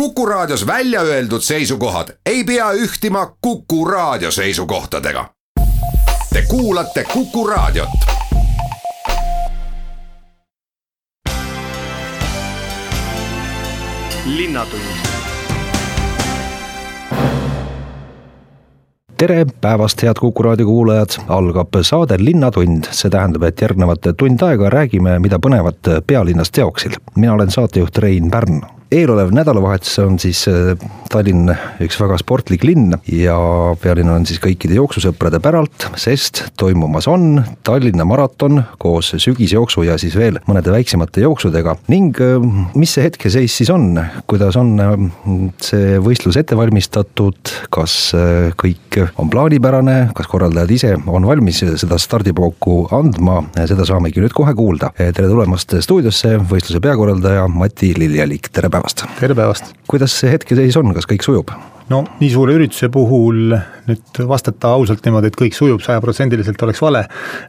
Kuku Raadios välja öeldud seisukohad ei pea ühtima Kuku Raadio seisukohtadega. Te kuulate Kuku Raadiot. tere päevast, head Kuku raadio kuulajad, algab saade Linnatund, see tähendab, et järgnevat tund aega räägime, mida põnevat pealinnas teoksil. mina olen saatejuht Rein Pärn eelolev nädalavahetus on siis äh, Tallinn üks väga sportlik linn ja pealinn on siis kõikide jooksusõprade päralt, sest toimumas on Tallinna maraton koos sügisjooksu ja siis veel mõnede väiksemate jooksudega. Ning äh, mis see hetkeseis siis on, kuidas on äh, see võistlus ette valmistatud, kas kõik on plaanipärane, kas korraldajad ise on valmis seda stardipauku andma, seda saamegi nüüd kohe kuulda. tere tulemast stuudiosse, võistluse peakorraldaja Mati Liljalik, tere päevast päevast! tere päevast! kuidas see hetkeseis on, kas kõik sujub? No nii suure ürituse puhul nüüd vastata ausalt niimoodi, et kõik sujub sajaprotsendiliselt, oleks vale.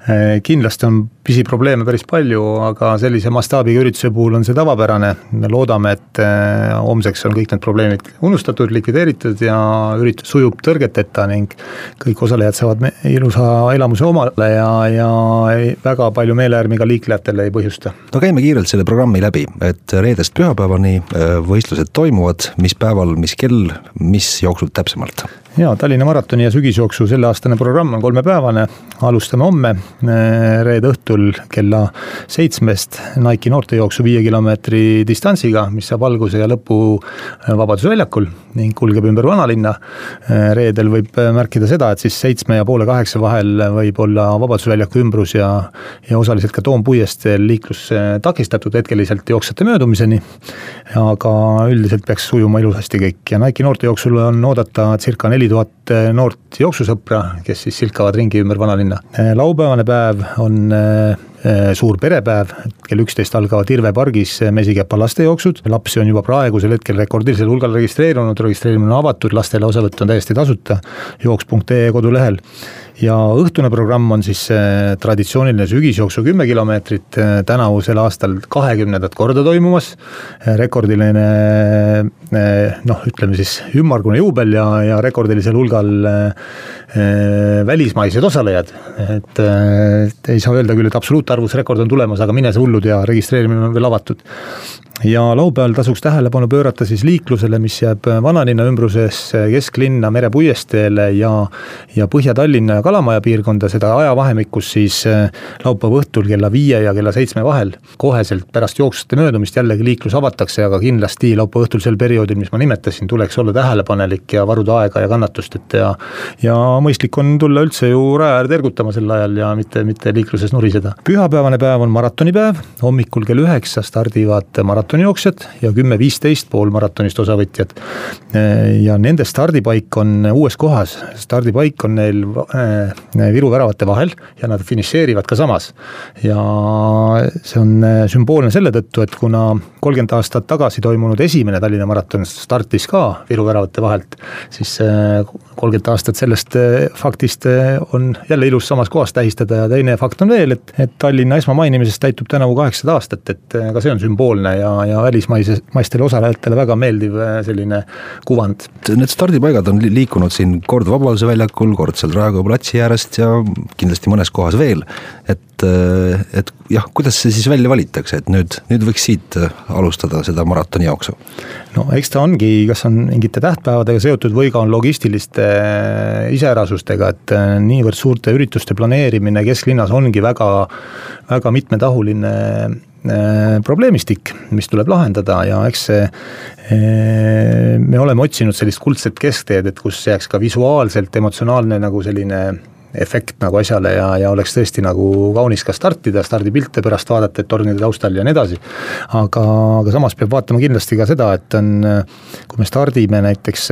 Eh, kindlasti on pisiprobleeme päris palju, aga sellise mastaabiga ürituse puhul on see tavapärane. me loodame, et eh, homseks on kõik need probleemid unustatud, likvideeritud ja üritus sujub tõrgeteta ning kõik osalejad saavad ilusa elamuse omale ja, ja väga palju meelehärmi ka liiklejatele ei põhjusta. no käime kiirelt selle programmi läbi, et reedest pühapäevani eh, võistlused toimuvad, mis päeval, mis kell, mis mis jooksud täpsemalt? jaa, Tallinna maratoni ja sügisjooksu selleaastane programm on kolmepäevane, alustame homme eh, reede õhtul kella seitsmest Nike'i noortejooksu viie kilomeetri distantsiga, mis saab alguse ja lõpu eh, Vabaduse väljakul ning kulgeb ümber vanalinna. Eh, reedel võib märkida seda, et siis seitsme ja poole kaheksa vahel võib olla Vabaduse väljaku ümbrus ja, ja osaliselt ka Toompuiesteel liiklus takistatud hetkeliselt jooksjate möödumiseni. aga üldiselt peaks sujuma ilusasti kõik ja Nike'i noortejooksul on oodata circa neli tuhat noort jooksusõpra, kes siis silkavad ringi ümber vanalinna. Laupäevane päev on suur perepäev, kell üksteist algavad Irve pargis Mesikäpa lastejooksud, lapsi on juba praegusel hetkel rekordilisel hulgal registreerunud, registreerimine on avatud, lastele osavõtt on täiesti tasuta, jooks.ee kodulehel. Ja õhtune programm on siis traditsiooniline sügisjooksu kümme kilomeetrit, tänavusel aastal kahekümnendat korda toimumas. rekordiline noh, ütleme siis ümmargune juubel ja, ja rekordilisel hulgal välismaised osalejad. et, et ei saa öelda küll, et absoluutarvus rekord on tulemas, aga mine sa hullud ja registreerimine on veel avatud ja laupäeval tasuks tähelepanu pöörata siis liiklusele, mis jääb vanalinna ümbruses kesklinna merepuiesteele ja, ja Põhja-Tallinna ja Kalamaja piirkonda, seda ajavahemikus siis äh, laupäeva õhtul kella viie ja kella seitsme vahel. koheselt pärast jooksvate möödumist jällegi liiklus avatakse, aga kindlasti laupäeva õhtul sel perioodil, mis ma nimetasin, tuleks olla tähelepanelik ja varuda aega ja kannatust, et ja ja mõistlik on tulla üldse ju raja äärde ergutama sel ajal ja mitte, mitte liikluses nuriseda. Pühapäevane päev on maratonipäev, hommikul kell üheksa stardivad maratoni maratonijooksjad ja kümme-viisteist poolmaratonist osavõtjad. ja nende stardipaik on uues kohas, stardipaik on neil äh, Viru väravate vahel ja nad finišeerivad ka samas. ja see on äh, sümboolne selle tõttu, et kuna kolmkümmend aastat tagasi toimunud esimene Tallinna maraton startis ka Viru väravate vahelt, siis äh, kolmkümmend aastat sellest faktist on jälle ilus samas kohas tähistada ja teine fakt on veel, et, et Tallinna esmamainimisest täitub tänavu kaheksasada aastat, et ka see on sümboolne ja ja välismaise, maistele osalejatele väga meeldiv äh, selline kuvand. Need stardipaigad on liikunud siin kord Vabaduse väljakul, kord seal Raekoja platsi äärest ja kindlasti mõnes kohas veel. Et, äh, et jah, kuidas see siis välja valitakse, et nüüd, nüüd võiks siit äh, alustada seda maratonijooksu? no eks ta ongi, kas on mingite tähtpäevadega seotud või ka on logistiliste iseärasustega, et niivõrd suurte ürituste planeerimine kesklinnas ongi väga, väga mitmetahuline probleemistik, mis tuleb lahendada ja eks see, me oleme otsinud sellist kuldset keskteed, et kus jääks ka visuaalselt emotsionaalne nagu selline efekt nagu asjale ja, ja oleks tõesti nagu kaunis ka startida, stardipilte pärast vaadata, et tornide taustal ja nii edasi. aga, aga samas peab vaatama kindlasti ka seda, et on, kui me stardime näiteks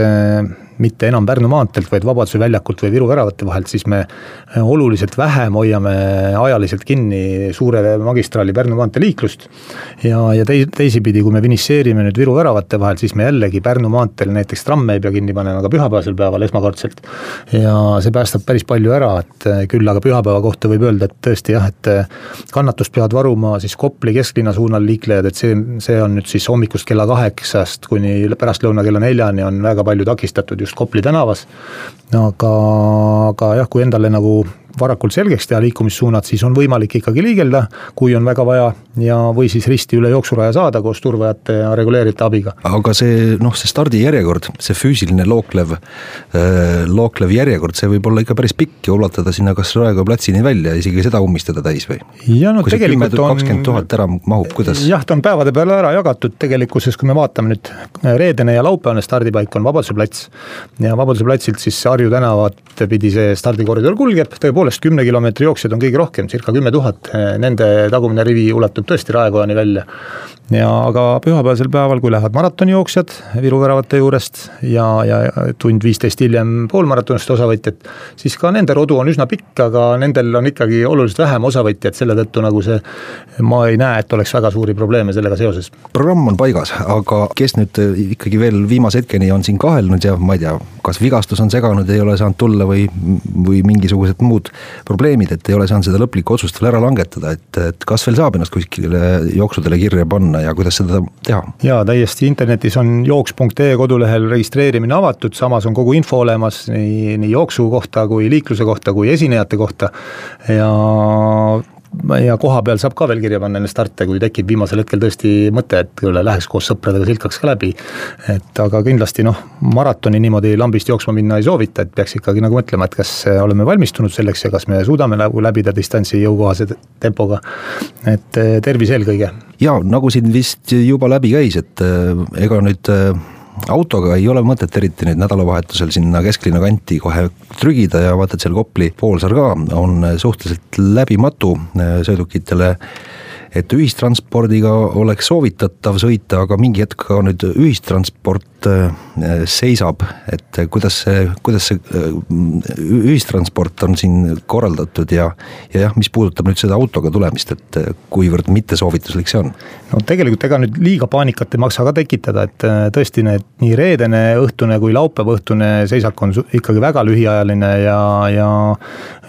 mitte enam Pärnu maanteelt, vaid Vabaduse väljakult või Viru väravate vahelt, siis me äh, oluliselt vähem hoiame ajaliselt kinni suure magistraali Pärnu maantee liiklust. ja, ja tei-, teisipidi, kui me finišeerime nüüd Viru väravate vahel, siis me jällegi Pärnu maanteel näiteks tramme ei pea kinni panema ka pühapäevasel päeval esmakordselt. ja see päästab päris palju ära, et äh, küll aga pühapäeva kohta võib öelda, et tõesti jah, et äh, kannatust peavad varuma siis Kopli kesklinna suunal liiklejad, et see, see on nüüd siis hommikust kella kaheksast kuni pärastlõuna kella neljani on väga palju takistatud just Kopli tänavas. aga, aga jah, kui endale nagu varakult selgeks teha liikumissuunad, siis on võimalik ikkagi liigelda, kui on väga vaja ja, või siis risti üle jooksuraja saada koos turvajate ja reguleerijate abiga. aga see noh, see stardijärjekord, see füüsiline looklev, äh, looklev järjekord, see võib olla ikka päris pikk ja ulatada sinna kas Raekoja platsini välja, isegi seda ummistada täis või? ja no kui tegelikult on kakskümmend tuhat ära mahub, kuidas? jah, ta on päevade peale ära jagatud, tegelikkuses kui me vaatame nüüd reedene ja laupäevane stardipaik on Vabaduse plats ja Vabaduse platsilt siis Harju tänavat pidi see stardikoridor kulgeb, tõepoolest tõepoolest kümne kilomeetri jooksjaid on kõige rohkem, circa kümme tuhat, nende tagumine rivi ulatub tõesti Raekojani välja. ja aga pühapäevasel päeval, kui lähevad maratonijooksjad Viru väravate juurest ja, ja tund viisteist hiljem poolmaratonist osavõtjad, siis ka nende rodu on üsna pikk, aga nendel on ikkagi oluliselt vähem osavõtjaid, selle tõttu nagu see, ma ei näe, et oleks väga suuri probleeme sellega seoses. programm on paigas, aga kes nüüd ikkagi veel viimase hetkeni on siin kahelnud ja ma ei tea, kas vigastus on seganud, ei ole saanud tulla või, või mingisugused muud probleemid, et ei ole saanud seda lõplikku otsust veel ära langetada, et, et kas veel saab ennast kuskile jooksudele kirja panna ja kuidas seda teha? jaa, täiesti, internetis on jooks.ee kodulehel registreerimine avatud, samas on kogu info olemas nii, nii jooksu kohta kui liikluse kohta kui esinejate kohta ja ja koha peal saab ka veel kirja panna enne starte, kui tekib viimasel hetkel tõesti mõte, et kuule, läheks koos sõpradega silkaks ka läbi. et aga kindlasti noh, maratoni niimoodi lambist jooksma minna ei soovita, et peaks ikkagi nagu mõtlema, et kas oleme valmistunud selleks ja kas me suudame nagu läbida distantsi jõukohase tempoga. et eh, tervis eelkõige. ja nagu siin vist juba läbi käis, et eh, ega nüüd eh, autoga ei ole mõtet eriti nüüd nädalavahetusel sinna kesklinna kanti kohe trügida ja vaata, et seal Kopli poolsaar ka on suhteliselt läbimatu äh, sõidukitele et ühistranspordiga oleks soovitatav sõita, aga mingi hetk ka nüüd ühistransport äh, seisab, et kuidas see, kuidas see äh, ühistransport on siin korraldatud ja, ja jah, mis puudutab nüüd seda autoga tulemist, et äh, kuivõrd mittesoovituslik see on? no tegelikult ega nüüd liiga paanikat ei maksa ka tekitada, et tõesti need nii reedene õhtune kui laupäeva õhtune seisak on ikkagi väga lühiajaline ja, ja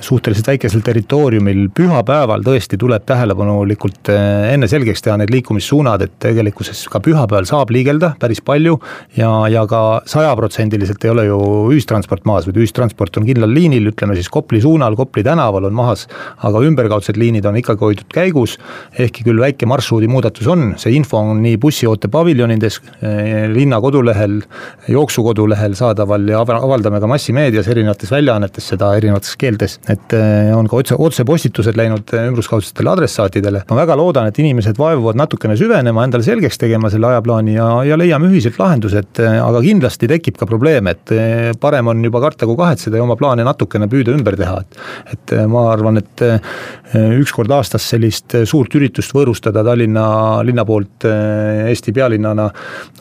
suhteliselt väikesel territooriumil, pühapäeval tõesti tuleb tähelepanulikult enne selgeks teha need liikumissuunad, et tegelikkuses ka pühapäeval saab liigelda päris palju ja, ja ka sajaprotsendiliselt ei ole ju ühistransport maas, vaid ühistransport on kindlal liinil, ütleme siis Kopli suunal, Kopli tänaval on mahas, aga ümberkaudsed liinid on ikkagi hoitud käigus, ehkki küll väike marsruudi muudatus on, see info on nii bussioote paviljonides, eh, linna kodulehel, jooksukodulehel saadaval ja avaldame ka massimeedias erinevates väljaannetes seda erinevates keeltes. Et eh, on ka otse, otsepostitused läinud eh, ümbruskaudsetele adressaatidele. ma väga loodan, et inimesed vaevuvad natukene süvenema, endale selgeks tegema selle ajaplaani ja, ja leiame ühiselt lahendused, eh, aga kindlasti tekib ka probleem, et parem on juba karta kui kahetseda ja oma plaane natukene püüda ümber teha, et et ma arvan, et üks kord aastas sellist suurt üritust võõrustada Tallinna linna poolt Eesti pealinnana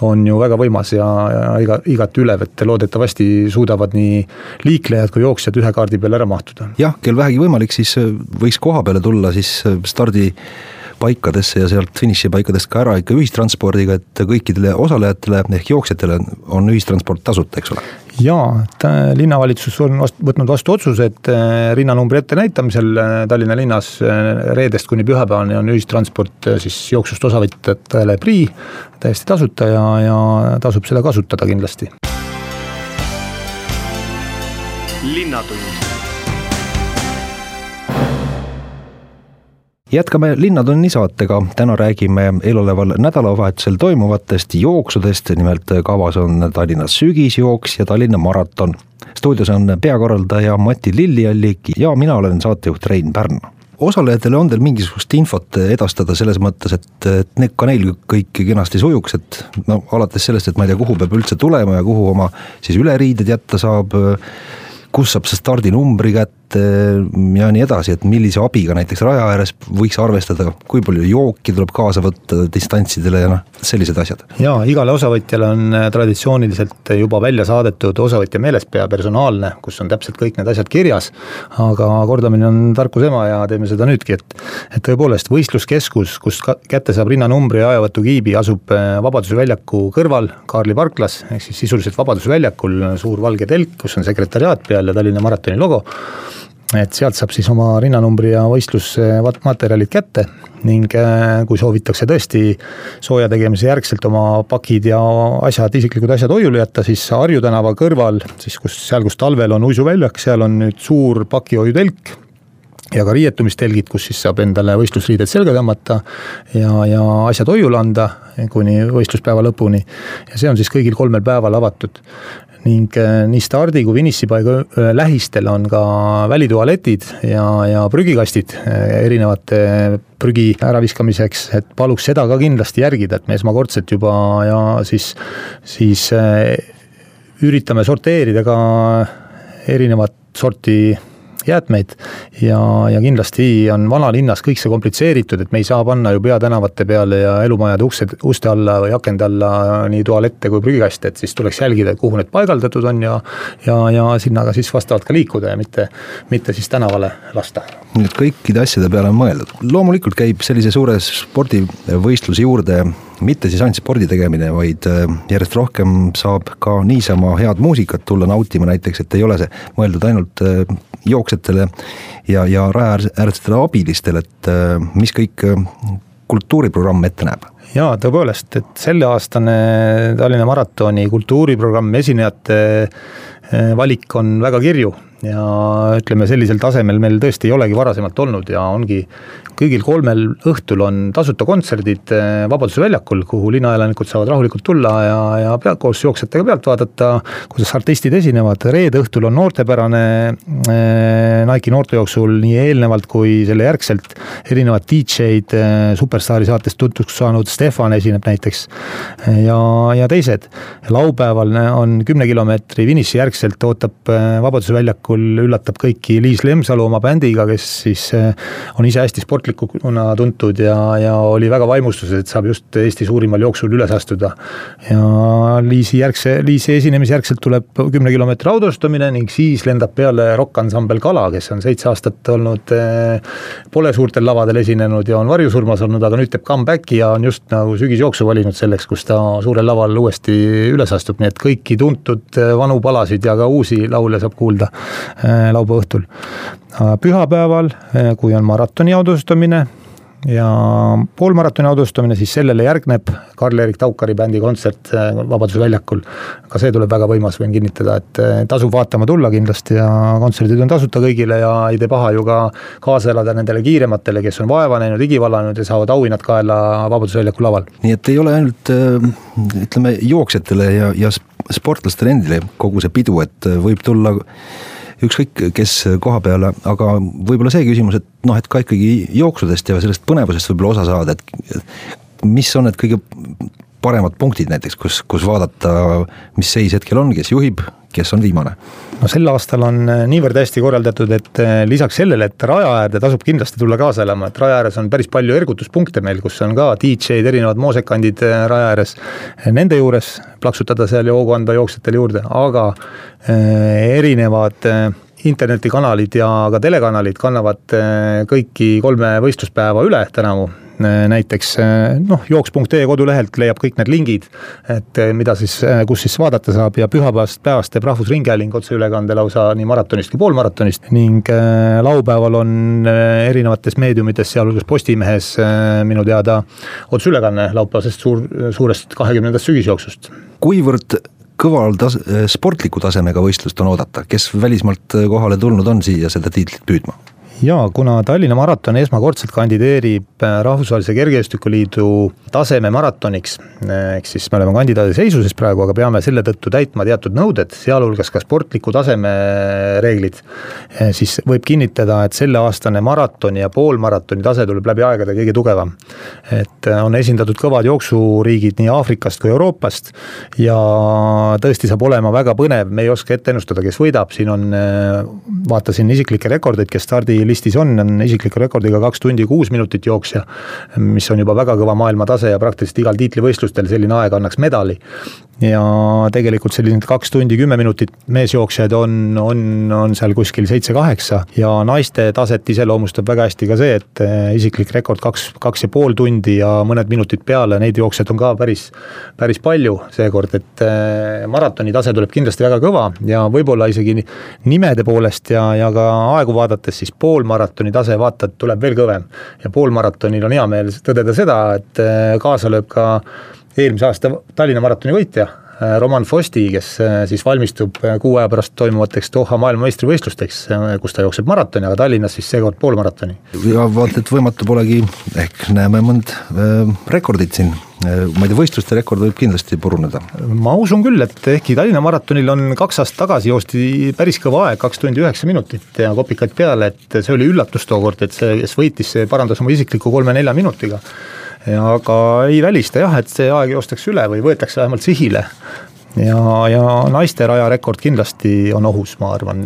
on ju väga võimas ja, ja iga, igati ülev, et loodetavasti suudavad nii liiklejad kui jooksjad ühe kaardi peale ära mahtuda. Jah, kel vähegi võimalik, siis võiks koha peale tulla siis stardi paikadesse ja sealt finišipaikadest ka ära ikka ühistranspordiga, et kõikidele osalejatele ehk jooksjatele on ühistransport tasuta, eks ole? jaa, et linnavalitsus on vast, võtnud vastu otsuse, et rinnanumbri ettenäitamisel Tallinna linnas reedest kuni pühapäevani on ühistransport siis jooksust osavõtjatele prii, täiesti tasuta ja, ja tasub seda kasutada kindlasti. linnatund jätkame Linnatunni saatega, täna räägime eeloleval nädalavahetusel toimuvatest jooksudest, nimelt kavas on Tallinna sügisjooks ja Tallinna maraton. stuudios on peakorraldaja Mati Lilliallik ja mina olen saatejuht Rein Pärn. Osalejatele on teil mingisugust infot edastada selles mõttes, et, et need ka neil kõik kenasti sujuks, et no alates sellest, et ma ei tea, kuhu peab üldse tulema ja kuhu oma siis üleriided jätta saab, kus saab see stardinumbri kätte, ja nii edasi, et millise abiga näiteks raja ääres võiks arvestada, kui palju jooki tuleb kaasa võtta distantsidele ja noh, sellised asjad. jaa, igale osavõtjale on äh, traditsiooniliselt juba välja saadetud osavõtja meelespea personaalne, kus on täpselt kõik need asjad kirjas, aga kordamine on tarkuse ema ja teeme seda nüüdki, et et tõepoolest, võistluskeskus, kust kätte saab rinnanumbri ja ajavõtukiibi, asub äh, Vabaduse väljaku kõrval, Kaarli parklas, ehk siis sisuliselt Vabaduse väljakul, suur valge telk, kus on sekretäriaat peal ja Tallinna maratoni logo et sealt saab siis oma rinnanumbri ja võistlusmaterjalid kätte ning äh, kui soovitakse tõesti sooja tegemise järgselt oma pakid ja asjad, isiklikud asjad hoiule jätta, siis Harju tänava kõrval, siis kus, seal, kus talvel on uisuväljak, seal on nüüd suur pakihoiutelk ja ka riietumistelgid, kus siis saab endale võistlusriided selga tõmmata ja, ja asjad hoiule anda kuni võistluspäeva lõpuni. ja see on siis kõigil kolmel päeval avatud ning äh, nii stardi kui finišipaiga äh, lähistel on ka välitualetid ja, ja prügikastid äh, erinevate prügi äraviskamiseks, et paluks seda ka kindlasti järgida, et me esmakordselt juba ja siis, siis üritame sorteerida ka erinevat sorti jäätmeid ja, ja kindlasti on vanalinnas kõik see komplitseeritud, et me ei saa panna ju peatänavate peale ja elumajade uksed, uste alla või akende alla nii tualette kui prügikaste, et siis tuleks jälgida, kuhu need paigaldatud on ja ja, ja sinna ka siis vastavalt ka liikuda ja mitte, mitte siis tänavale lasta. nii et kõikide asjade peale on mõeldud, loomulikult käib sellise suure spordivõistluse juurde mitte siis ainult spordi tegemine, vaid äh, järjest rohkem saab ka niisama head muusikat tulla nautima näiteks, et ei ole see mõeldud ainult äh, jooksjatele ja, ja rajaäärsetele abilistele, et äh, mis kõik kultuuriprogramm ette näeb? jaa, tõepoolest, et selleaastane Tallinna maratoni kultuuriprogrammi esinejate valik on väga kirju ja ütleme, sellisel tasemel meil tõesti ei olegi varasemalt olnud ja ongi kõigil kolmel õhtul on tasuta kontserdid eh, Vabaduse väljakul, kuhu linnaelanikud saavad rahulikult tulla ja, ja pea, koos jooksjatega pealt vaadata, kuidas artistid esinevad, reede õhtul on noortepärane eh, Nike'i noortejooksul nii eelnevalt kui selle järgselt erinevad DJ-d eh,, Superstaari saatest tuntuks saanud Stefan esineb näiteks ja, ja teised. laupäeval on kümne kilomeetri finiši järgselt ootab Vabaduse väljakul, üllatab kõiki Liis Lemsalu oma bändiga, kes siis eh, on ise hästi sportlik sportlikuna tuntud ja, ja oli väga vaimustuses, et saab just Eesti suurimal jooksul üles astuda. ja Liisi järgse, Liisi esinemise järgselt tuleb kümne kilomeetri autostumine ning siis lendab peale rokkansambel Kala, kes on seitse aastat olnud, eh, pole suurtel lavadel esinenud ja on varjusurmas olnud, aga nüüd teeb comeback'i ja on just nagu sügisjooksu valinud selleks, kus ta suurel laval uuesti üles astub, nii et kõiki tuntud eh, vanu palasid ja ka uusi laule saab kuulda laupäeva õhtul pühapäeval, eh, kui on maratoni audustamine ja poolmaratoni audustamine, siis sellele järgneb Karl-Erik Taukari bändi kontsert eh, Vabaduse väljakul. ka see tuleb väga võimas, võin kinnitada, et tasub vaatama tulla kindlasti ja kontserdid on tasuta kõigile ja ei tee paha ju ka kaasa elada nendele kiirematele, kes on vaeva näinud, higi vallanud ja saavad auhinnad kaela Vabaduse väljaku laval. nii et ei ole ainult ütleme jooksjatele ja, ja sportlastele endile kogu see pidu, et võib tulla ükskõik kes koha peale, aga võib-olla see küsimus, et noh, et ka ikkagi jooksudest ja sellest põnevusest võib-olla osa saada, et mis on need kõige paremad punktid näiteks, kus, kus vaadata, mis seis hetkel on, kes juhib, kes on viimane? no sel aastal on äh, niivõrd hästi korraldatud, et äh, lisaks sellele, et raja äärde tasub kindlasti tulla kaasa elama, et raja ääres on päris palju ergutuspunkte meil, kus on ka DJ-d, erinevad moosekandid äh, raja ääres. Nende juures plaksutada seal ja hoogu anda jooksjatele juurde, aga erinevad internetikanalid ja ka telekanalid kannavad kõiki kolme võistluspäeva üle tänavu näiteks äh, noh, jooks.ee kodulehelt leiab kõik need lingid, et äh, mida siis, kus siis vaadata saab ja pühapäevast päevast teeb Rahvusringhääling otseülekande lausa nii maratonist kui poolmaratonist ning laupäeval on erinevates meediumites, sealhulgas Postimehes minu teada otseülekanne laupäevasest suur, suurest kahekümnendast sügisjooksust. kuivõrd kõval tas-, sportliku tasemega võistlust on oodata, kes välismaalt kohale tulnud on siia seda tiitlit püüdma? Jaa, kuna Tallinna maraton esmakordselt kandideerib äh, Rahvusvahelise Kergejõustikuliidu taseme maratoniks, äh, ehk siis me oleme kandidaadi seisuses praegu, aga peame selle tõttu täitma teatud nõuded, sealhulgas ka sportliku taseme reeglid, äh, siis võib kinnitada, et selleaastane maratoni ja poolmaratoni tase tuleb läbi aegade kõige tugevam. et on esindatud kõvad jooksuriigid nii Aafrikast kui Euroopast ja tõesti saab olema väga põnev, me ei oska ette ennustada, kes võidab, siin on, vaatasin isiklikke rekordeid, kes stardi listis on, on isikliku rekordiga kaks tundi kuus minutit jooksja, mis on juba väga kõva maailmatase ja praktiliselt igal tiitlivõistlustel selline aeg annaks medali ja tegelikult sellised kaks tundi kümme minutit meesjooksjaid on, on, on seal kuskil seitse-kaheksa ja naiste taset iseloomustab väga hästi ka see, et eh, isiklik rekord kaks, kaks ja pool tundi ja mõned minutid peale, neid jooksjaid on ka päris, päris palju seekord, et eh, maratoni tase tuleb kindlasti väga kõva ja võib-olla isegi nimede poolest ja, ja ka aegu vaadates, siis poolmaratoni tase vaata, tuleb veel kõvem. ja poolmaratonil on hea meel tõdeda seda, et eh, kaasa lööb ka eelmise aasta Tallinna maratoni võitja, äh, Roman Fosti, kes äh, siis valmistub äh, kuu aja pärast toimuvateks Doha maailmameistrivõistlusteks, kus ta jookseb maratoni, aga Tallinnas siis seekord poolmaratoni. ja vaata, et võimatu polegi, ehk näeme mõnd äh, rekordit siin ma ei tea, võistluste rekord võib kindlasti puruneda. ma usun küll, et ehkki Tallinna maratonil on kaks aastat tagasi joosti päris kõva aeg, kaks tundi üheksa minutit ja kopikaid peale, et see oli üllatus tookord, et see, kes võitis, see parandas oma isikliku kolme-nelja minutiga aga ei välista jah, et see aeg joostakse üle või võetakse vähemalt sihile. ja, ja naiste rajarekord kindlasti on ohus, ma arvan,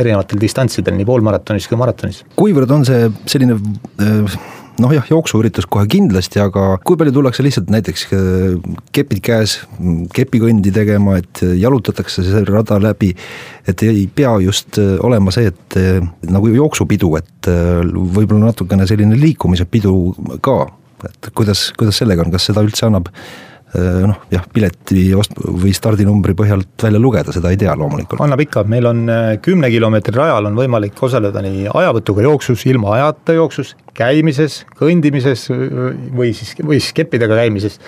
erinevatel distantsidel, nii poolmaratonis kui maratonis. kuivõrd on see selline äh, noh jah, jooksuüritus kohe kindlasti, aga kui palju tullakse lihtsalt näiteks äh, kepid käes, kepikõndi tegema, et jalutatakse see rada läbi, et ei pea just olema see, et nagu jooksupidu, et võib-olla natukene selline liikumise pidu ka et kuidas, kuidas sellega on, kas seda üldse annab noh, jah, pileti ost- või stardinumbri põhjalt välja lugeda, seda ei tea loomulikult. annab ikka, meil on äh, kümne kilomeetri rajal on võimalik osaleda nii ajavõtuga jooksus, ilma ajata jooksus, käimises, kõndimises või siis, või siis keppidega käimises.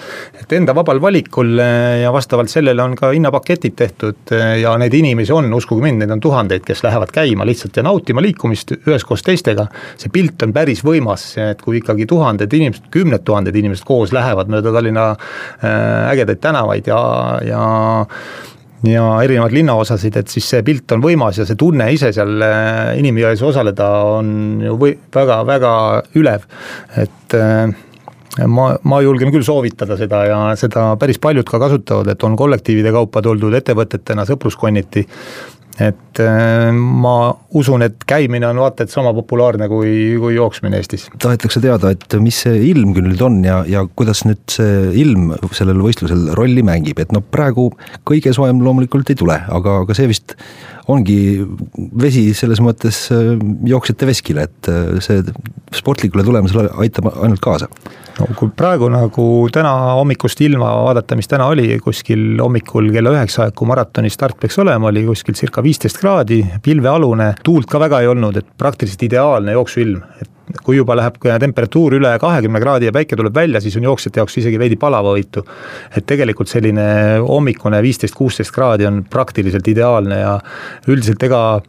et enda vabal valikul ja vastavalt sellele on ka hinnapaketid tehtud eh, ja neid inimesi on, uskuge mind, neid on tuhandeid, kes lähevad käima lihtsalt ja nautima liikumist üheskoos teistega. see pilt on päris võimas, et kui ikkagi tuhanded inimesed, kümned tuhanded inimesed koos lähevad mööda Tallinna ägedaid tänavaid ja, ja ja erinevaid linnaosasid, et siis see pilt on võimas ja see tunne ise seal äh, inimjões osaleda on ju või väga-väga ülev, et äh, ma, ma julgen küll soovitada seda ja seda päris paljud ka kasutavad, et on kollektiivide kaupa tuldud ettevõtetena sõpruskonniti et äh, ma usun, et käimine on vaata et sama populaarne kui, kui jooksmine Eestis. tahetakse teada, et mis see ilm küll nüüd on ja, ja kuidas nüüd see ilm sellel võistlusel rolli mängib, et noh, praegu kõige soojem loomulikult ei tule, aga, aga see vist ongi vesi selles mõttes äh, jooksjate veskile, et äh, see sportlikule tulemusele aitab ainult kaasa. no kui praegu nagu täna hommikust ilma vaadata, mis täna oli kuskil hommikul kella üheksa aeg, kui maratoni start peaks olema, oli kuskil circa viisteist kraadi, pilvealune, tuult ka väga ei olnud, et praktiliselt ideaalne jooksuilm, et kui juba läheb temperatuur üle kahekümne kraadi ja päike tuleb välja, siis on jooksjate jaoks isegi veidi palavavõitu. et tegelikult selline hommikune viisteist, kuusteist kraadi on praktiliselt ideaalne ja üldiselt ega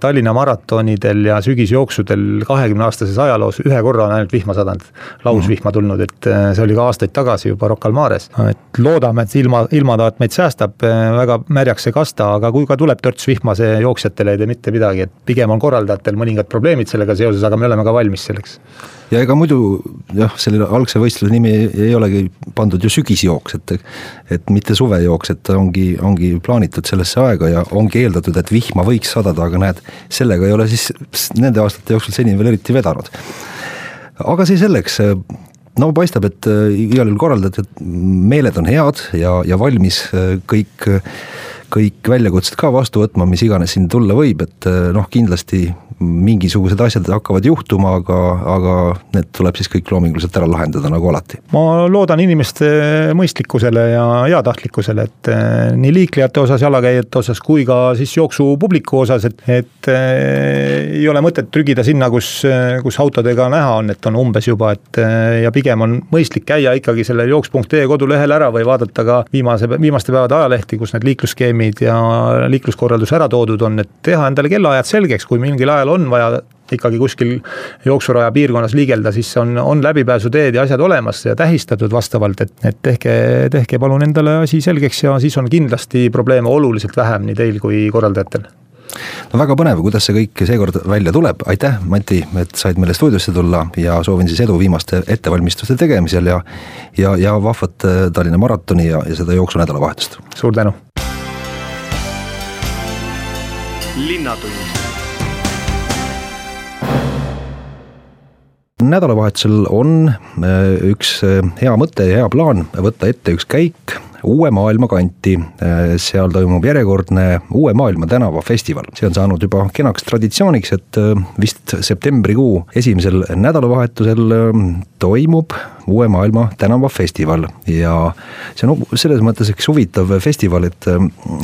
Tallinna maratonidel ja sügisjooksudel kahekümne aastases ajaloos ühe korra on ainult vihma sadanud, lausvihma tulnud, et eh, see oli ka aastaid tagasi juba Rocca al Mares. et loodame, et ilma, ilmataat meid säästab, eh, väga märjaks ei kasta, aga kui ka tuleb törts vihma, see jooksjatele ei tee mitte midagi, et pigem on korraldajatel mõningad probleemid sellega seoses, aga me oleme ka valmis selleks ja ega muidu jah, selle algse võistluse nimi ei, olegi pandud ju sügisjooks, et et mitte suvejooks, et ongi, ongi plaanitud sellesse aega ja ongi eeldatud, et vihma võiks sadada, aga näed, sellega ei ole siis nende aastate jooksul seni veel eriti vedanud. aga see selleks, no paistab, et äh, igal juhul korraldatud meeled on head ja, ja valmis äh, kõik kõik väljakutsed ka vastu võtma, mis iganes siin tulla võib, et äh, noh, kindlasti mingisugused asjad hakkavad juhtuma, aga, aga need tuleb siis kõik loominguliselt ära lahendada, nagu alati. ma loodan inimeste mõistlikkusele ja heatahtlikkusele, et eh, nii liiklejate osas, jalakäijate osas kui ka siis jooksupubliku osas, et, et eh, ei ole mõtet trügida sinna, kus, kus autodega näha on, et on umbes juba, et eh, ja pigem on mõistlik käia ikkagi sellel jooks.ee kodulehel ära või vaadata ka viimase, viimaste päevade ajalehti, kus need liiklusskeemid süsteemid ja liikluskorraldus ära toodud on, et teha endale kellaajad selgeks, kui mingil ajal on vaja ikkagi kuskil jooksuraja piirkonnas liigelda, siis on, on läbipääsuteed ja asjad olemas ja tähistatud vastavalt, et, et tehke, tehke palun endale asi selgeks ja siis on kindlasti probleeme oluliselt vähem nii teil kui korraldajatel no väga põnev, kuidas see kõik seekord välja tuleb, aitäh, Mati, et said meile stuudiosse tulla ja soovin siis edu viimaste ettevalmistuste tegemisel ja ja, ja vahvat äh, Tallinna maratoni ja, ja seda jooksunädalavahetust. suur tänu. Linnatund. Nädalavahetusel on äh, üks äh, hea mõte ja hea plaan võtta ette üks käik uue maailma kanti. Äh, seal toimub järjekordne Uue Maailma tänava festival, see on saanud juba kenaks traditsiooniks, et vist septembrikuu esimesel nädalavahetusel toimub Uue Maailma tänavafestival ja see on selles mõttes üks huvitav festival, et,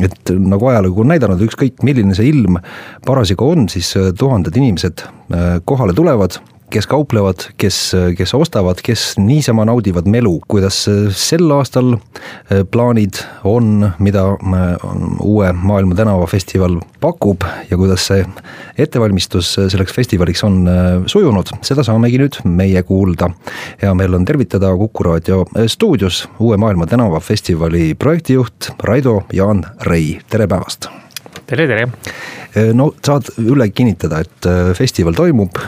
et nagu ajalugu on näidanud, ükskõik milline see ilm parasjagu on, siis tuhanded inimesed kohale tulevad kes kauplevad, kes, kes ostavad, kes niisama naudivad melu, kuidas sel aastal äh, plaanid on, mida äh, uue Maailma tänavafestival pakub ja kuidas see ettevalmistus selleks festivaliks on äh, sujunud, seda saamegi nüüd meie kuulda. hea meel on tervitada Kuku raadio stuudios uue Maailma tänavafestivali projektijuht Raido Jaan Rei, tere päevast! tere, tere! no saad üle kinnitada, et festival toimub,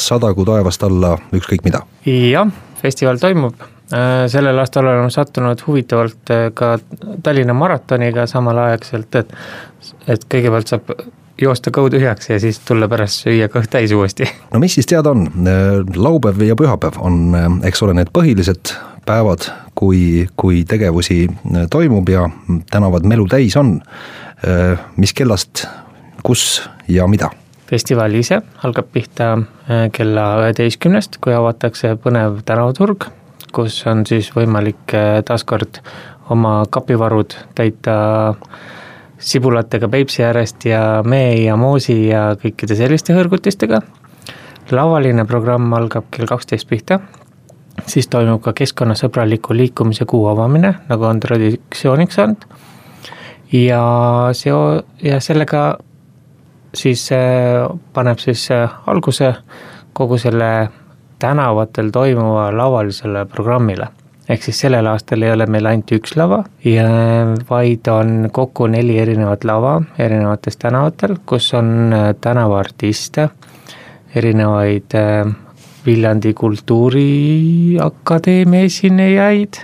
sadagu taevast alla ükskõik mida. jah, festival toimub, äh, sellel aastal oleme sattunud huvitavalt äh, ka Tallinna maratoniga samalaegselt, et, et kõigepealt saab joosta kõhu tühjaks ja siis tulla pärast süüa kõht täis uuesti. no mis siis teada on, äh, laupäev ja pühapäev on, eks ole, need põhilised päevad, kui, kui tegevusi toimub ja tänavad melu täis on. mis kellast, kus ja mida festival ise algab pihta äh, kella üheteistkümnest, kui avatakse põnev tänavaturg, kus on siis võimalik äh, taaskord oma kapivarud täita sibulatega Peipsi äärest ja mee ja moosi ja kõikide selliste hõrgutistega. lavaline programm algab kell kaksteist pihta, siis toimub ka keskkonnasõbraliku liikumise kuu avamine, nagu on traditsiooniks saanud. ja seo-, ja sellega siis paneb siis alguse kogu selle tänavatel toimuva lavalisele programmile. ehk siis sellel aastal ei ole meil ainult üks lava ja vaid on kokku neli erinevat lava erinevates tänavatel, kus on tänavaartiste, erinevaid Viljandi Kultuuriakadeemia esinejaid,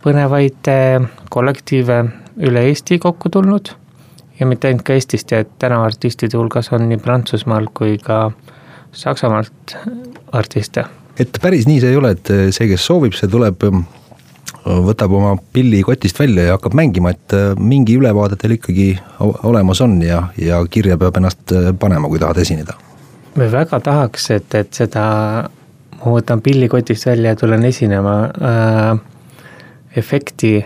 põnevaid kollektiive üle Eesti kokku tulnud ja mitte ainult ka Eestist et tänavaartistide hulgas on nii Prantsusmaalt kui ka Saksamaalt artiste. et päris nii see ei ole, et see, kes soovib, see tuleb, võtab oma pilli kotist välja ja hakkab mängima, et mingi ülevaade teil ikkagi olemas on ja, ja kirja peab ennast panema, kui tahad esineda? me väga tahaks, et, et seda, ma võtan pilli kotist välja ja tulen esinema äh,, efekti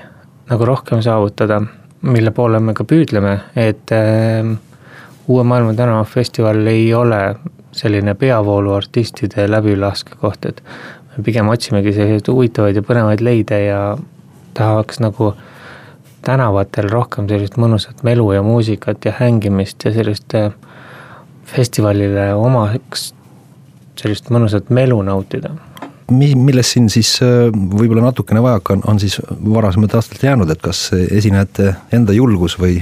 nagu rohkem saavutada mille poole me ka püüdleme, et äh, Uue Maailma tänavafestival ei ole selline peavooluartistide läbilaskekoht, et me pigem otsimegi selliseid huvitavaid ja põnevaid leide ja tahaks nagu tänavatel rohkem sellist mõnusat melu ja muusikat ja hängimist ja sellist äh, festivalile omaks sellist mõnusat melu nautida mi-, millest siin siis äh, võib-olla natukene vajaka on, on siis varasemalt aastalt jäänud, et kas esinejate enda julgus või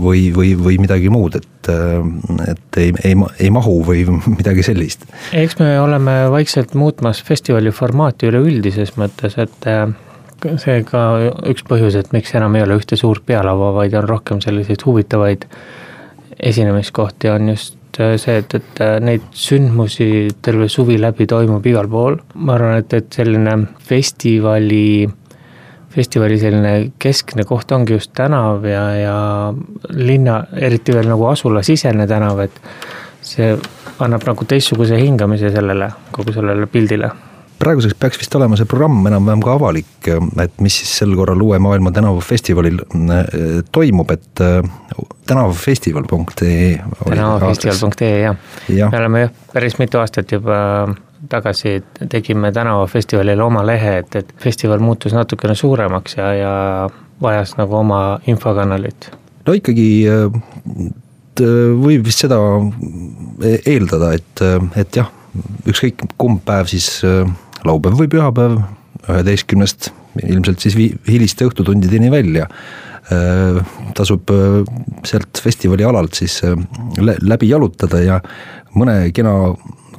või, või, või midagi muud, et, äh, et ei, ei, ei mahu või midagi sellist? eks me oleme vaikselt muutmas festivali formaati üleüldises mõttes, et äh, see ka üks põhjus, et miks enam ei ole ühte suurt pealava, vaid on rohkem selliseid huvitavaid esinemiskohti, on just Äh, see, et, et äh, neid sündmusi terve suvi läbi toimub igal pool, ma arvan, et, et selline festivali, festivali selline keskne koht ongi just tänav ja, ja linna, eriti veel nagu asulasisene tänav, et see annab nagu teistsuguse hingamise sellele, kogu sellele pildile praeguseks peaks vist olema see programm enam-vähem ka avalik, et mis siis sel korral Uue Maailma tänavafestivalil äh, toimub, et äh, tänavafestival.ee. tänavafestival.ee jah ja., me oleme jah, päris mitu aastat juba tagasi tegime tänavafestivalile oma lehe, et, et festival muutus natukene suuremaks ja, ja vajas nagu oma infokanalit no ikkagi võib vist seda eeldada, et, et jah, ükskõik kumb päev siis laupäev või pühapäev üheteistkümnest ilmselt siis hiliste õhtutundideni välja. Tasub sealt festivali alalt siis läbi jalutada ja mõne kena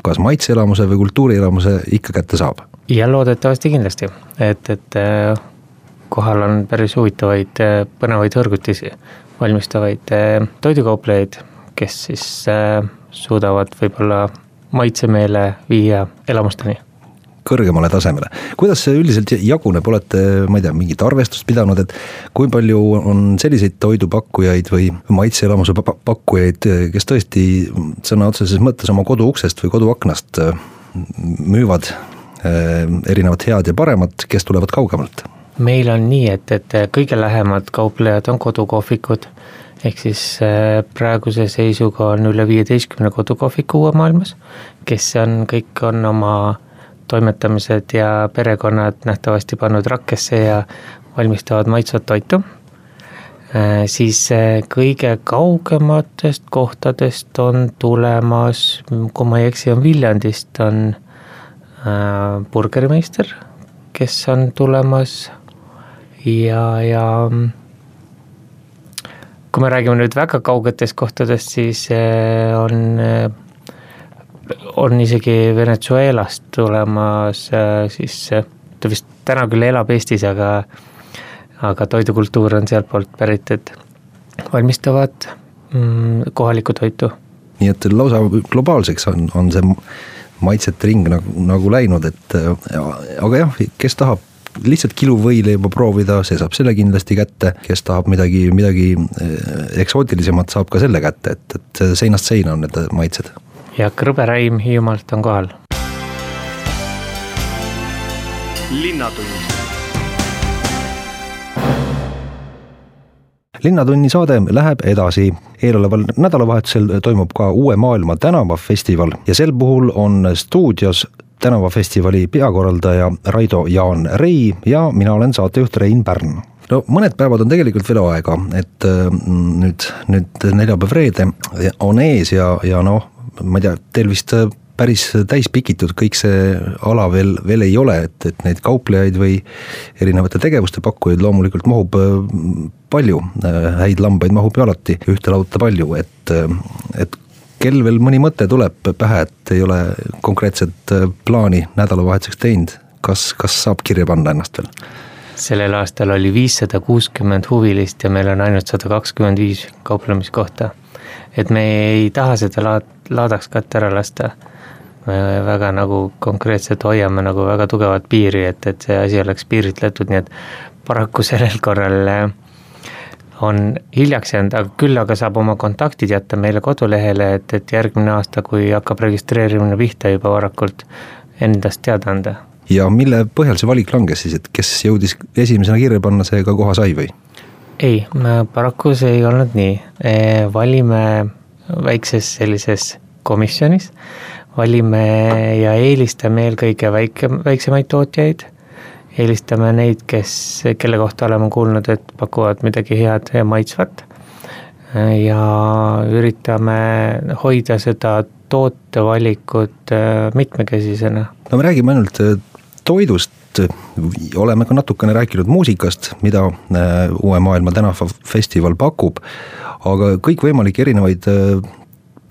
kas maitseelamuse või kultuurielamuse ikka kätte saab. ja loodetavasti kindlasti, et, et kohal on päris huvitavaid põnevaid hõrgutisi valmistavaid toidukauplejaid, kes siis suudavad võib-olla maitsemeele viia elamusteni kõrgemale tasemele. kuidas see üldiselt jaguneb, olete, ma ei tea, mingit arvestust pidanud, et kui palju on selliseid toidupakkujaid või maitseelamuse pakkujaid, kes tõesti sõna otseses mõttes oma koduuksest või koduaknast äh, müüvad äh, erinevat head ja paremat, kes tulevad kaugemalt? meil on nii, et, et kõige lähemad kauplejad on kodukohvikud ehk siis äh, praeguse seisuga on üle viieteistkümne kodukohviku uue maailmas, kes on, kõik on oma toimetamised ja perekonnad nähtavasti pannud rakkesse ja valmistavad maitsvat toitu. Äh, siis äh, kõige kaugematest kohtadest on tulemas, kui ma ei eksi, on Viljandist on burgerimeister, kes on tulemas ja, ja kui me räägime nüüd väga kaugetest kohtadest, siis äh, on, äh, on isegi Venezuelast tulemas äh, siis, ta vist täna küll elab Eestis, aga, aga toidukultuur on sealtpoolt pärit, et valmistavad mm, kohalikku toitu. nii et lausa globaalseks on, on see maitsete ring nagu, nagu läinud, et aga jah, kes tahab lihtsalt kilu võileiba proovida, see saab selle kindlasti kätte, kes tahab midagi, midagi eksootilisemat, saab ka selle kätte, et, et seinast seina on need maitsed. Ja krõberäim Hiiumaalt on kohal. linnatund linnatunni saade läheb edasi. eeloleval nädalavahetusel toimub ka Uue Maailma tänavafestival ja sel puhul on stuudios tänavafestivali peakorraldaja Raido Jaan Rei ja mina olen saatejuht Rein Pärn no mõned päevad on tegelikult veel aega, et mm, nüüd, nüüd neljapäev-reede on ees ja, ja noh, ma ei tea, teil vist päris täis pikitud kõik see ala veel, veel ei ole, et, et neid kauplejaid või erinevate tegevuste pakkujaid loomulikult mahub mm, palju, häid lambaid mahub ju alati ühte lauta palju, et, et kel veel mõni mõte tuleb pähe, et ei ole konkreetset äh, plaani nädalavahetuseks teinud, kas, kas saab kirja panna ennast veel? sellel aastal oli viissada kuuskümmend huvilist ja meil on ainult sada kakskümmend viis kauplemiskohta. Et me ei taha seda laad-, laadaks katte ära lasta. me väga nagu konkreetselt hoiame nagu väga tugevat piiri, et, et see asi oleks piiritletud, nii et paraku sellel korral äh, on hiljaks jäänud, aga küll aga saab oma kontaktid jätta meile kodulehele, et, et järgmine aasta, kui hakkab registreerimine pihta juba varakult, endast teada anda. ja mille põhjal see valik langes siis, et kes jõudis esimesena kirja panna, see ka koha sai või? Ei, paraku see ei olnud nii, e, valime väikses sellises komisjonis, valime ja eelistame eelkõige väike, väiksemaid tootjaid eelistame neid, kes, kelle kohta oleme kuulnud, et pakuvad midagi head ja maitsvat. ja üritame hoida seda tootevalikut äh, mitmekesisena. no me räägime ainult äh, toidust, oleme ka natukene rääkinud muusikast, mida äh, Uue Maailma tänavafestival pakub, aga kõikvõimalikke erinevaid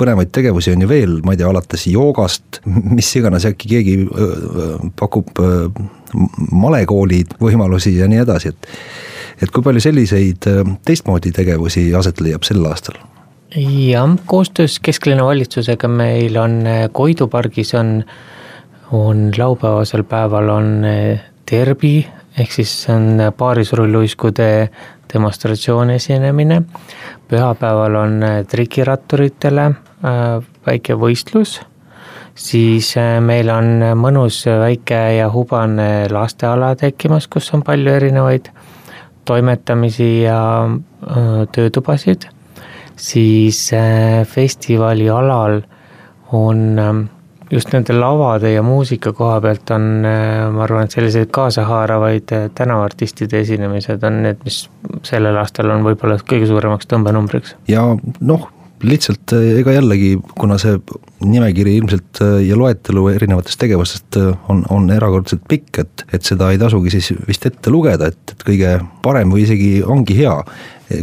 põnevaid tegevusi on ju veel, ma ei tea, alates joogast, mis iganes, äkki keegi pakub malekoolid võimalusi ja nii edasi, et et kui palju selliseid äh, teistmoodi tegevusi aset leiab sel aastal? jah, koostöös kesklinna valitsusega meil on äh, Koidu pargis on, on laupäevasel päeval on äh, derbi, ehk siis see on paarisrulluiskude demonstratsiooni esinemine. pühapäeval on trikiratturitele väike võistlus siis meil on mõnus väike ja hubane lasteala tekkimas, kus on palju erinevaid toimetamisi ja töötubasid. siis festivali alal on just nende lavade ja muusika koha pealt on, ma arvan, et selliseid kaasahaaravaid tänavaartistide esinemised on need, mis sellel aastal on võib-olla kõige suuremaks tõmbenumbriks. ja noh, lihtsalt ega jällegi, kuna see nimekiri ilmselt ja loetelu erinevatest tegevustest on, on erakordselt pikk, et, et seda ei tasugi siis vist ette lugeda, et, et kõige parem või isegi ongi hea,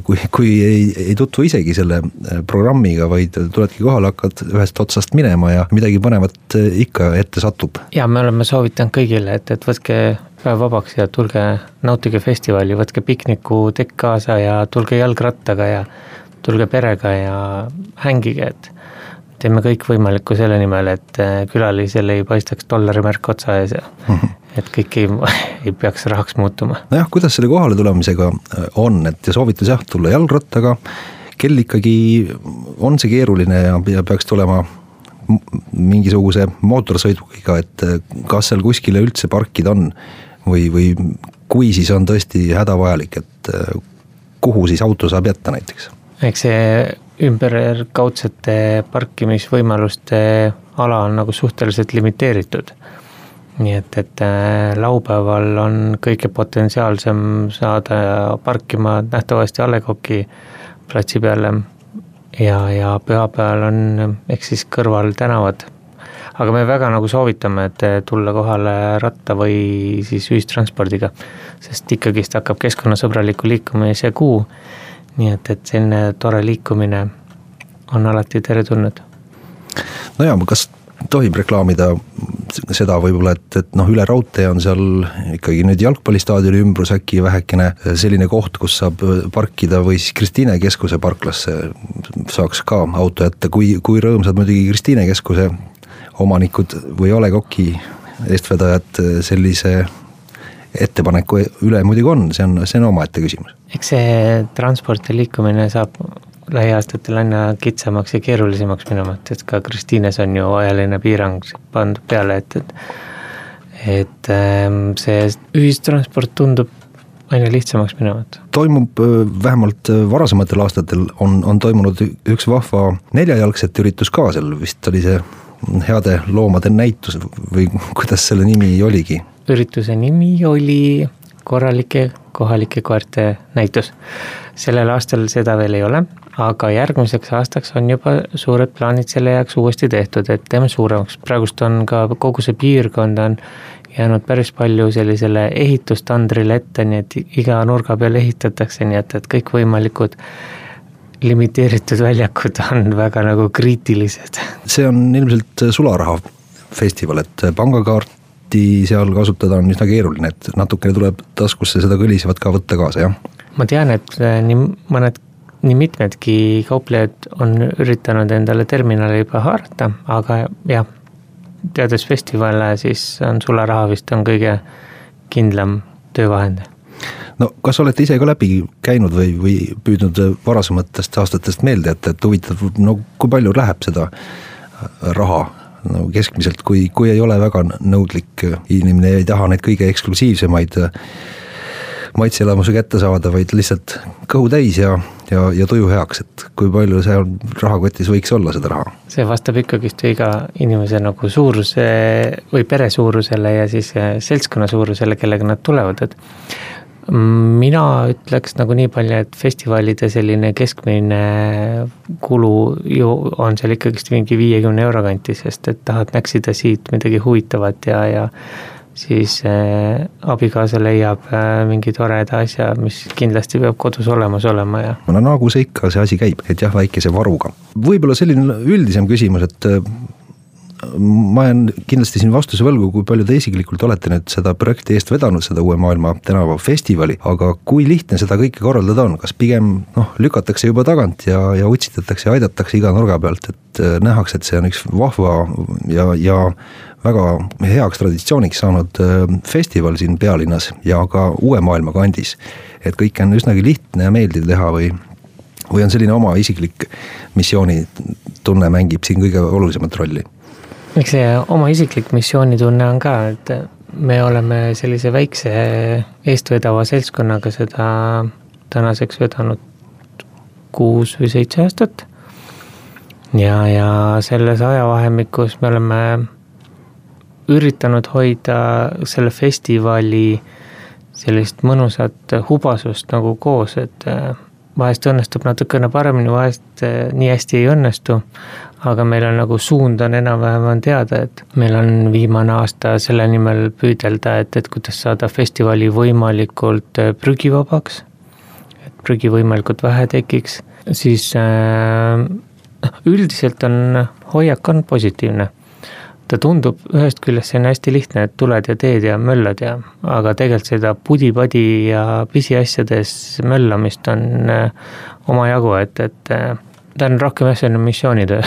kui, kui ei, ei tutvu isegi selle äh, programmiga, vaid tuledki kohale, hakkad ühest otsast minema ja midagi põnevat äh, ikka ette satub. ja me oleme soovitanud kõigile, et, et võtke päev vabaks ja tulge nautige festivali, võtke piknikutekk kaasa ja tulge jalgrattaga ja tulge perega ja hängige, et teeme kõik võimalikku selle nimel, et äh, külalisel ei paistaks dollarimärk otsa ees ja -hmm et kõik ei, ei peaks rahaks muutuma. nojah, kuidas selle kohale tulemisega äh, on, et soovitus jah, tulla jalgrattaga, kell ikkagi on see keeruline ja, ja peaks tulema mingisuguse mootorsõidukiga, et äh, kas seal kuskile üldse parkida on või, või kui, siis on tõesti hädavajalik, et kuhu siis auto saab jätta näiteks? Eks see ümberkaudsete parkimisvõimaluste ala on nagu suhteliselt limiteeritud nii et, et äh, laupäeval on kõige potentsiaalsem saada parkima nähtavasti A Le Coq'i platsi peale ja, ja pühapäeval on ehk siis kõrval tänavad. aga me väga nagu soovitame, et tulla kohale ratta või siis ühistranspordiga, sest ikkagist hakkab keskkonnasõbraliku liikumise kuu, nii et, et selline tore liikumine on alati teretulnud. no jaa, kas tohib reklaamida seda võib-olla, et, et noh, üle raudtee on seal ikkagi nüüd jalgpallistaadioni ümbrus äkki vähekene selline koht, kus saab parkida või siis Kristiine keskuse parklasse saaks ka auto jätta, kui, kui rõõmsad muidugi Kristiine keskuse omanikud või A Le Coq'i eestvedajad sellise ettepaneku üle muidugi on, see on, see on omaette küsimus. eks see transport ja liikumine saab lähiaastatel aina kitsamaks ja keerulisemaks minema, et, et ka Kristiines on ju ajaline piirang pandud peale, et, et et ähm, see ühistransport tundub aina lihtsamaks minevat. toimub äh, vähemalt äh, varasematel aastatel on, on toimunud üks vahva neljajalgsete üritus ka, seal vist oli see heade loomade näitus või kuidas selle nimi oligi? Ürituse nimi oli korralike kohalike koerte näitus. sellel aastal seda veel ei ole, aga järgmiseks aastaks on juba suured plaanid selle jaoks uuesti tehtud, et teeme suuremaks, praegust on ka kogu see piirkond on jäänud päris palju sellisele ehitustandrile ette, nii et iga nurga peal ehitatakse, nii et, et kõikvõimalikud limiteeritud väljakud on väga nagu kriitilised. see on ilmselt sularaha festival, et pangakaarti seal kasutada on üsna keeruline, et natukene tuleb taskusse seda kõlisevat ka võtta kaasa, jah? ma tean, et nii mõned nii mitmedki kauplejad on üritanud endale terminali juba haarata, aga jah, teades festivale, siis on sularaha vist on kõige kindlam töövahend. no kas olete ise ka läbi käinud või, või püüdnud varasematest aastatest meelde jätta, et huvitav, no kui palju läheb seda raha no keskmiselt, kui, kui ei ole väga nõudlik inimene, ei taha neid kõige eksklusiivsemaid maitseelamuse kätte saada, vaid lihtsalt kõhu täis ja, ja, ja tuju heaks, et kui palju seal rahakotis võiks olla seda raha? see vastab ikkagist iga inimese nagu suuruse või pere suurusele ja siis eh, seltskonna suurusele, kellega nad tulevad, et mina ütleks nagu nii palju, et festivalide selline keskmine kulu ju on seal ikkagist mingi viiekümne euro kantis, sest et tahad näksida siit midagi huvitavat ja, ja siis äh, abikaasa leiab äh, mingi toreda asja, mis kindlasti peab kodus olemas olema ja. no nagu see ikka, see asi käib, et jah, väikese varuga. võib-olla selline üldisem küsimus, et äh, ma jään kindlasti siin vastuse võlgu, kui palju te isiklikult olete nüüd seda projekti eest vedanud, seda Uue Maailma tänavafestivali, aga kui lihtne seda kõike korraldada on, kas pigem noh, lükatakse juba tagant ja, ja utsitatakse ja aidatakse iga nurga pealt, et nähakse, et see on üks vahva ja, ja väga heaks traditsiooniks saanud äh, festival siin pealinnas ja ka Uue Maailma kandis. et kõike on üsnagi lihtne ja meeldiv teha või, või on selline oma isiklik missioonitunne mängib siin kõige olulisemat rolli? Eks see oma isiklik missioonitunne on ka, et me oleme sellise väikse eestvedava seltskonnaga seda tänaseks vedanud kuus või seitse aastat. ja, ja selles ajavahemikus me oleme üritanud hoida selle festivali sellist mõnusat hubasust nagu koos, et vahest õnnestub natukene paremini, vahest äh, nii hästi ei õnnestu. aga meil on nagu suund on enam-vähem on teada, et meil on viimane aasta selle nimel püüdelda, et, et kuidas saada festivali võimalikult äh, prügivabaks. et prügi võimalikult vähe tekiks, siis äh, üldiselt on, hoiak on positiivne ta tundub ühest küljest, on hästi lihtne, et tuled ja teed ja möllad ja, aga tegelikult seda pudi-padi ja pisiasjades möllamist on äh, omajagu, et, et äh, ta on rohkem jah, selline missioonitöö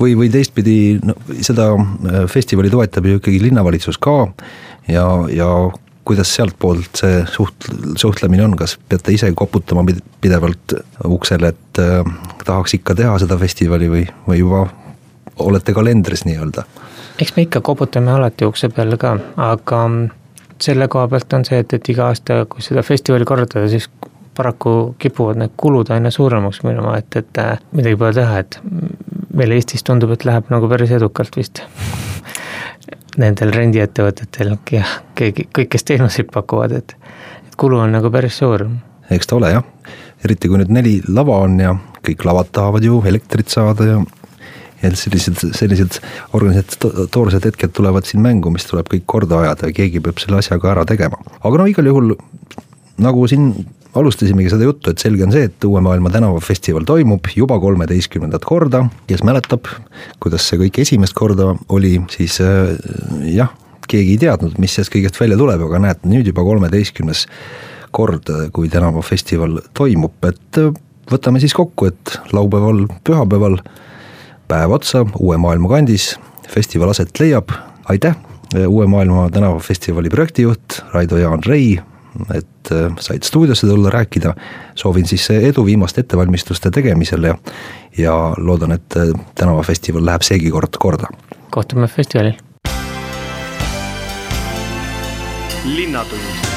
või, või teistpidi, no seda äh, festivali toetab ju ikkagi linnavalitsus ka ja, ja kuidas sealtpoolt see suht-, suhtlemine on, kas peate ise koputama pidevalt uksele, et äh, tahaks ikka teha seda festivali või, või juba olete kalendris nii-öelda? Eks me ikka koputame alati ukse peale ka, aga selle koha pealt on see, et, et iga aasta, kui seda festivali korraldada, siis paraku kipuvad need kulud aina suuremaks minema, et, et äh, midagi pole teha, et meil Eestis tundub, et läheb nagu päris edukalt vist. Nendel rendiettevõtetel ja keegi, kõik, kes teenuseid pakuvad, et, et kulu on nagu päris suur. eks ta ole jah, eriti kui nüüd neli lava on ja kõik lavad tahavad ju elektrit saada ja ja sellised, sellised organisatoorsed hetked tulevad siin mängu, mis tuleb kõik korda ajada ja keegi peab selle asja ka ära tegema. aga no igal juhul nagu siin alustasimegi seda juttu, et selge on see, et Uue Maailma tänavafestival toimub juba kolmeteistkümnendat korda, kes mäletab, kuidas see kõik esimest korda oli, siis äh, jah, keegi ei teadnud, mis sellest kõigest välja tuleb, aga näed, nüüd juba kolmeteistkümnes kord, kui tänavafestival toimub, et äh, võtame siis kokku, et laupäeval, pühapäeval päev otsa Uue Maailma kandis, festival aset leiab, aitäh, Uue Maailma tänavafestivali projektijuht Raido-Jaan Rei, et äh, said stuudiosse tulla rääkida, soovin siis edu viimaste ettevalmistuste tegemisel ja ja loodan, et äh, tänavafestival läheb seegi kord korda. kohtume festivalil. linnatund